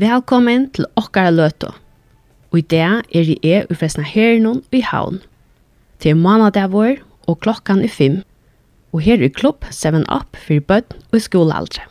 Velkommen til okkara løto. Og i dag er i e ufresna herren i havn. Til månadavår og klokkan er fem. Og her er klubb 7 Up for bøtt og skolealdre.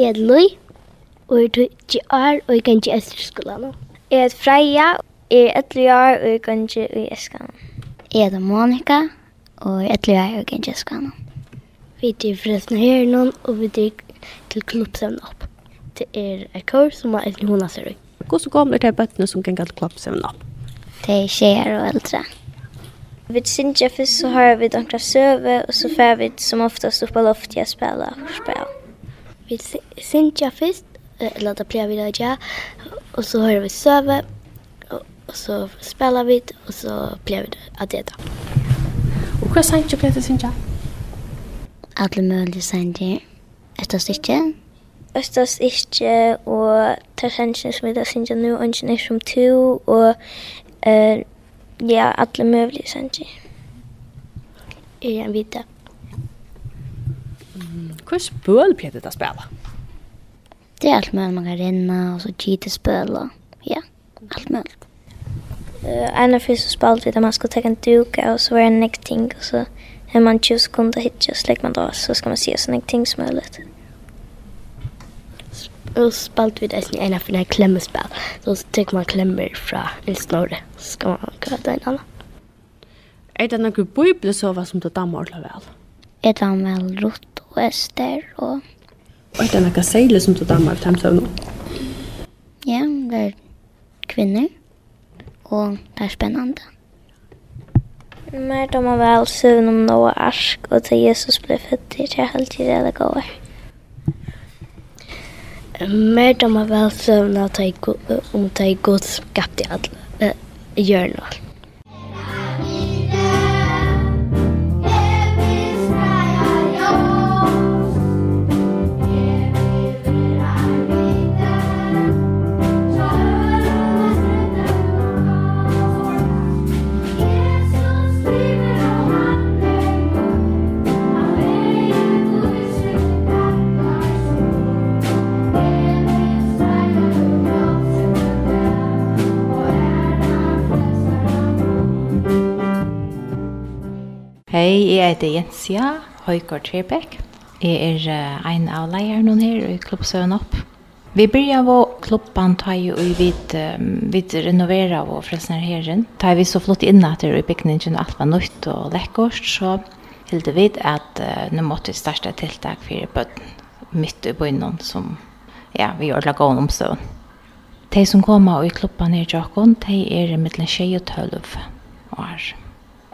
Jeg er Lui, og jeg er 20 år, og jeg kan ikke etter skolen. Jeg er Freja, jeg er 11 år, og jeg kan ikke i Eskan. Jeg er Monika, og jeg er 11 år, og jeg kan ikke i skolen. Vi er forresten her nå, og vi er til klubbsevn opp. Det er et kurs som er etter hona ser ut. Hvordan kommer det til bøttene som kan galt klubbsevn opp? Det er tjejer og eldre. Vi synger først så har vi noen søve, og så får vi som oftast oppe av loftet og spela og spiller vi synkja først, eller da pleier vi det ikke, og så hører vi søve, og så spiller vi, og så pleier vi det at det da. Og hva synkja pleier du synkja? Alle mulige synkja. Østas ikke? Østas ikke, og tar synkja som vi da synkja nå, og ikke som to, og uh, ja, alle mulige synkja. Jeg vet det. Mm. Hur spöl Peter å spille? Det er alt mulig. Man kan rinna og så cheata spöl och ja, alt mulig. Uh, en av første spelade vi da man skulle ta en duka och så var det en ting og så er man 20 sekunder hit, så slik man da, så skal man se så en ting som möjligt. Och spalt vi det en av när klemmespill. Så tycker man klemmer fra en snorre. Så skal man kunna ta en annen. Er det noen bibel som du dammer till vel? Er det väl rutt? og ester og... Og er det noen seile som du dammer til hemsøvn? Ja, det er kvinner, og det er spennende. Mer da man vel søvn om noe arsk, og til Jesus ble født i tre halvtid det går. Mer da man vel søvn om det er god skapt i alle hjørne og alt. Hei, jeg heter Jensia Høygaard Trebekk. Jeg er en av leierne her i Klubbsøen opp. Vi börjar av klubben tar ju i vid vid renovera vår frälsnar herren. Tar vi så flott inn at det i byggningen alt var nytt og lekkert, så hilde vi at uh, nå måtte vi starta tiltak for bøtten midt i byn som ja, vi gör lagon om så. De som kommer i klubben her i Jakon, de er mellan 20 og 12 år.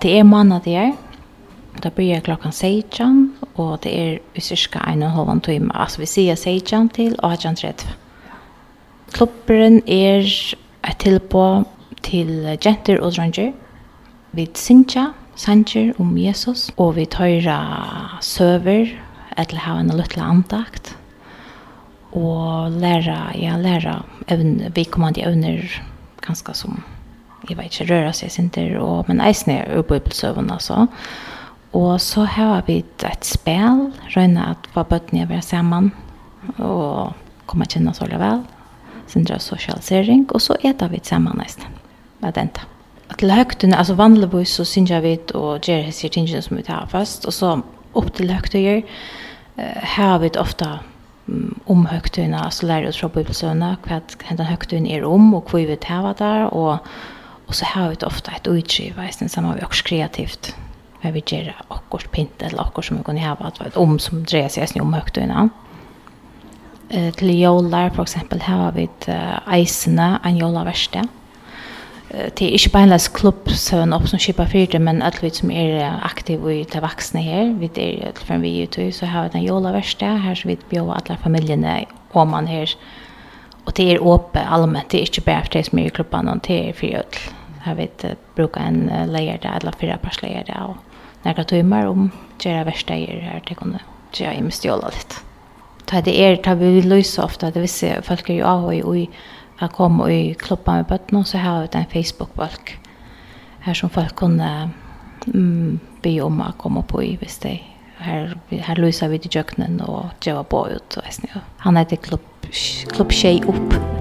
Det er måneder Det börjar klockan 16 och det är i cirka en och en halv timme. Alltså vi säger 16 till och 18.30. Klubberen är ett tillbå till jenter och dranger. Vi synger, sanger om Jesus och vi tar söver eller ha en liten antakt. och lära, ja, lära även vi kommer kommande övner ganska som jag vet inte, röra sig inte och men eisen är uppe på bibelsövn alltså. Og så har vi et spel, røyne at hva bøttene er sammen, og kommer kjenne oss alle vel, sindra sosialisering, og så etter vi sammen nesten, med den da. Til høgtene, altså vanligvis så synes jeg vi og gjør disse tingene som vi tar først, og så opp til høgtøyer har vi ofte om høgtøyene, altså lærer oss fra bibelsøvnene, hva den høgtøyene er om, og hva vi tar der, og, og så har vi ofte et utskiv, sammen vi også kreativt, här vi gör akkurs pint eller akkurs som vi kunde ha att vara ett om som drejer sig om högt innan. Eh, till jolar för exempel här har vi ett eisene, en jolarverste. Eh, det är inte bara en klubb som upp som kippar fyrte men att vi som är aktiva i det vuxna här, vi är från vi ute så har vi en jolarverste här så vi bjuder alla familjerna om man här och det är öppet allmänt, det är inte bara för det som är i klubban, det är för öll. Här vet brukar en lejer där, eller fyra pers lejer där och några timmar om gera verkstäder här till kunde gera i mestjola lite. Ta det är ta vi lösa ofta det vill vissa folk är ju av och i att komma och i kloppa med bötten så har vi en Facebook-balk här som folk kunde mm, be om att komma på i visst det här här lösa vi till jöknen och geva på ut och Han heter klubb klubb Tjej upp.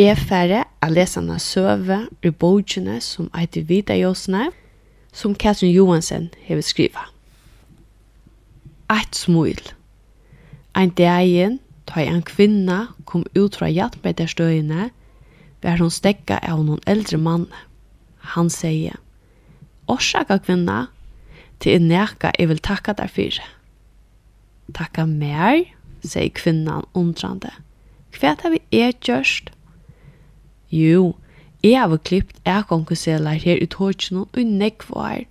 Jeg færre a lesa na søve ur bogene som eitir Vita Jåsene, som Katrin Johansen hever skriva. Eit smul. Ein dagen, da en kvinna kom ut fra jattmeterstøyene, var hun stekka av noen eldre mann. Han sier, Orsaka kvinna, til en nekka jeg vil takka der fyrir. Takka mer, sier kvinnan undrande. Hva har vi er gjørst? Jo, jeg har klippt erkonkuseler her i Torkjennom og i nekvar,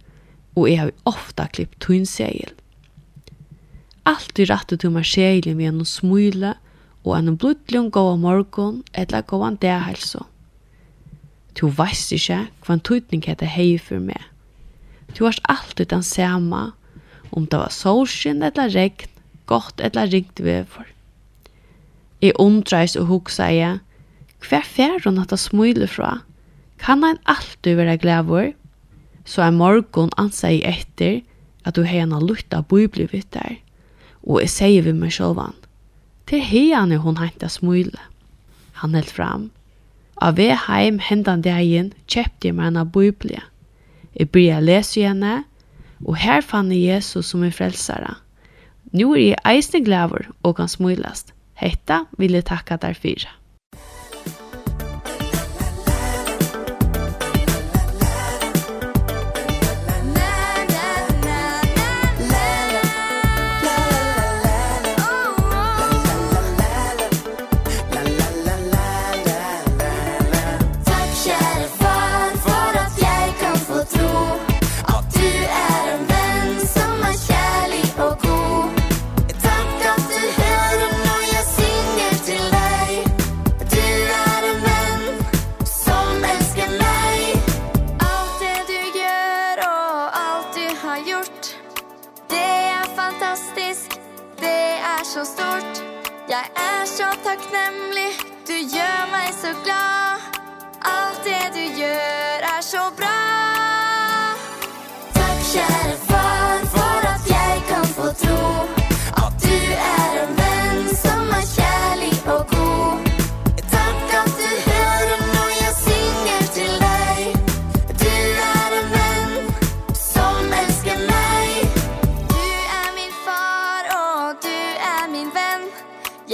og jeg har ofta klippt tunnsegel. Alt Altid rattu til meg sjeilig med en smule og en blodlig gå av morgen, eller gå av det helse. Du veist ikke hva en tøytning heter hei for meg. Du varst alltid den samme, om det var solskinn eller regn, godt eller ringt vever. Jeg undreis og hugsa jeg, Hver fer hun at smile fra? Kan han alltid vera glævor? Så er morgon ansa eg etter at du hena lutta bibli við der. Og jeg sier vi meg sjálvan. Til hene hon henta smule. Han held fram. Av vei heim hendan dagen kjøpte jeg meg en biblia. Jeg byrja lese henne, og her fann jeg Jesus som en frelsare. Nå er jeg eisne glæver og kan smulast. Hetta vil jeg takka derfor. är så stort. Jag är så tacknämlig Du gör mig så glad. Allt det du gör är så bra. Tack kära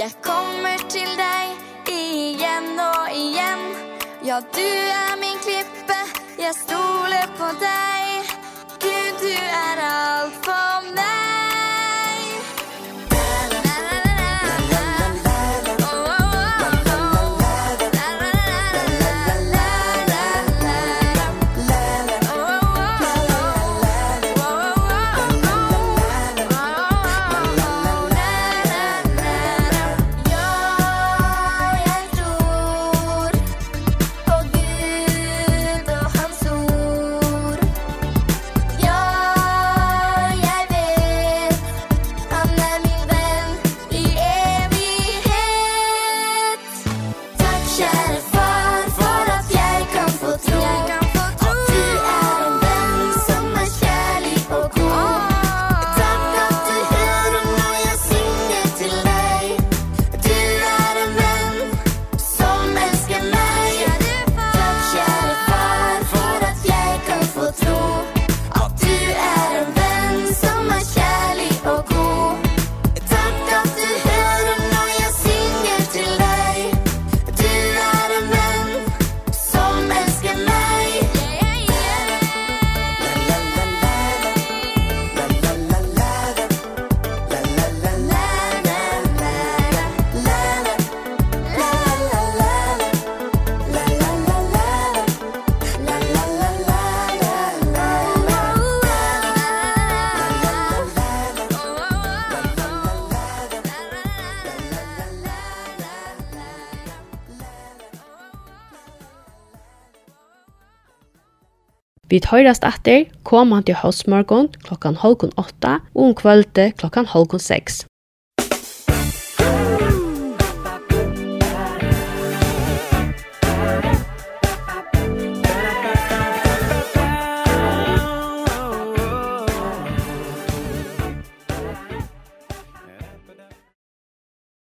Jeg kommer til deg igjen og igjen. Ja, du er min klippe, jeg stoler på deg. Gud, du er alt for Vi tøyrast atter komandi hósmorgon klokkan halvkon 8 og om kvölde klokkan halvkon 6.